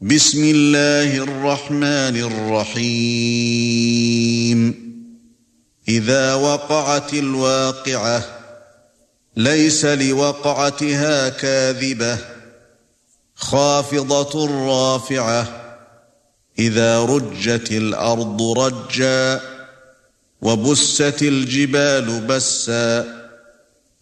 بسم الله الرحمن الرحيم. إذا وقعت الواقعة ليس لوقعتها كاذبة. خافضة رافعة إذا رجت الأرض رجا وبست الجبال بسا.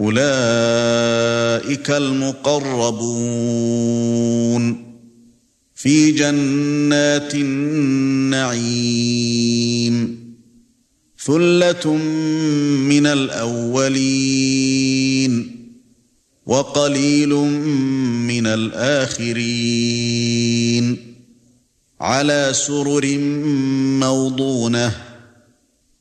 أولئك المقربون في جنات النعيم ثُلَّةٌ مِنَ الْأَوَّلِينَ وَقَلِيلٌ مِنَ الْآخِرِينَ عَلَى سُرُرٍ مَّوْضُونَةٍ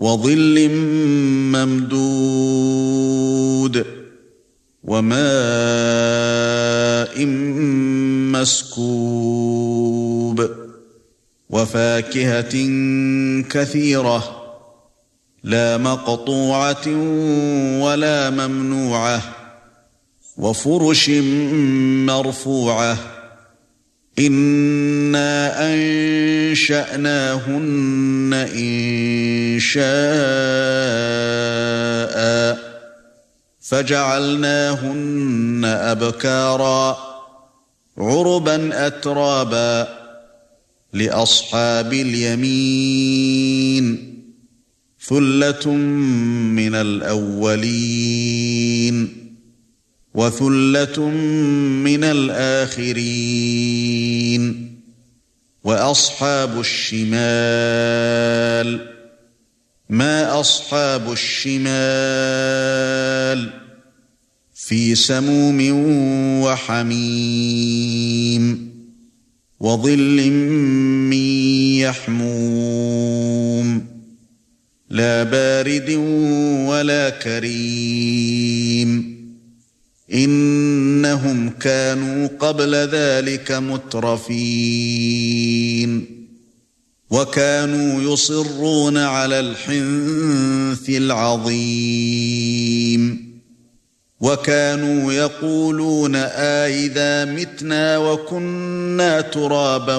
وظل ممدود وماء مسكوب وفاكهة كثيرة لا مقطوعة ولا ممنوعة وفرش مرفوعة أنا انشاناهن ان شاء فجعلناهن ابكارا عربا اترابا لاصحاب اليمين ثله من الاولين وثلة من الآخرين وأصحاب الشمال ما أصحاب الشمال في سموم وحميم وظل من يحموم لا بارد ولا كريم إنهم كانوا قبل ذلك مترفين. وكانوا يصرون على الحنث العظيم. وَكَانُوا يَقُولُونَ أَإِذَا مِتْنَا وَكُنَّا تُرَابًا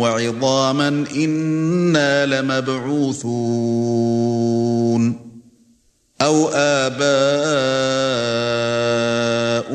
وَعِظَامًا إِنَّا لَمَبْعُوثُونَ. أَوْ آبَاؤُنَا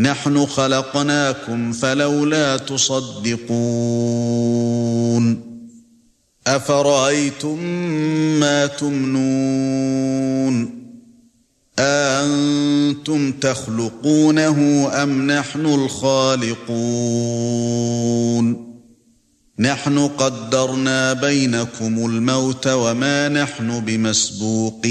نحن خلقناكم فلولا تصدقون أفرأيتم ما تمنون أَأَنتُمْ تَخْلُقُونَهُ أَمْ نَحْنُ الْخَالِقُونَ نَحْنُ قَدَّرْنَا بَيْنَكُمُ الْمَوْتَ وَمَا نَحْنُ بِمَسْبُوقِينَ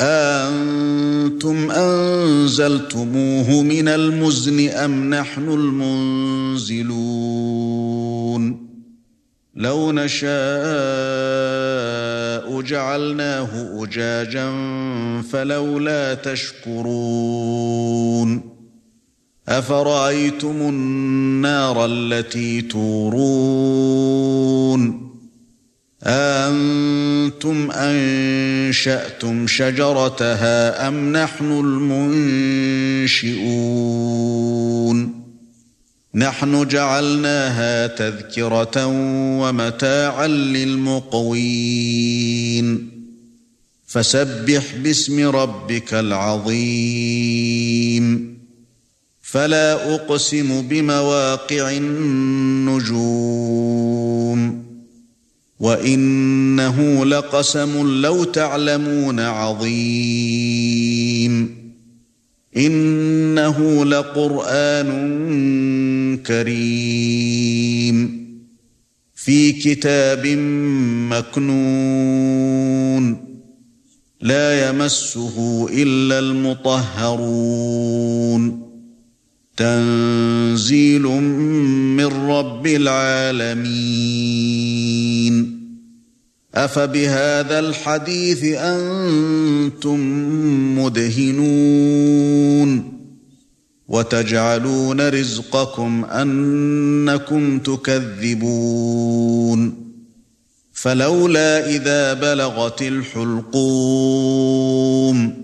أَأَنتُمْ أَنزَلْتُمُوهُ مِنَ الْمُزْنِ أَمْ نَحْنُ الْمُنزِلُونَ؟ لَوْ نَشَاءُ جَعَلْنَاهُ أُجَاجًا فَلَوْلَا تَشْكُرُونَ. أَفَرَأَيْتُمُ النَّارَ الَّتِي تُورُونَ؟ أَأَنتُمْ أَنشَأْتُمْ شَجَرَتَهَا أَمْ نَحْنُ الْمُنشِئُونَ؟ نَحْنُ جَعَلْنَاهَا تَذْكِرَةً وَمَتَاعًا لِلْمُقْوِينَ. فَسَبِّحْ بِاسْمِ رَبِّكَ الْعَظِيمِ. فَلَا أُقْسِمُ بِمَوَاقِعِ النُّجُومِ. وَإِنَّهُ لَقَسَمٌ لَّوْ تَعْلَمُونَ عَظِيمٌ إِنَّهُ لَقُرْآنٌ كَرِيمٌ فِي كِتَابٍ مَّكْنُونٍ لَّا يَمَسُّهُ إِلَّا الْمُطَهَّرُونَ تَنزِيلٌ مِّن رَّبِّ الْعَالَمِينَ. أَفَبِهَذَا الْحَدِيثِ أَنتُم مُّدْهِنُونَ. وَتَجْعَلُونَ رِزْقَكُمْ أَنَّكُمْ تُكَذِّبُونَ. فَلَوْلَا إِذَا بَلَغَتِ الْحُلْقُومَ.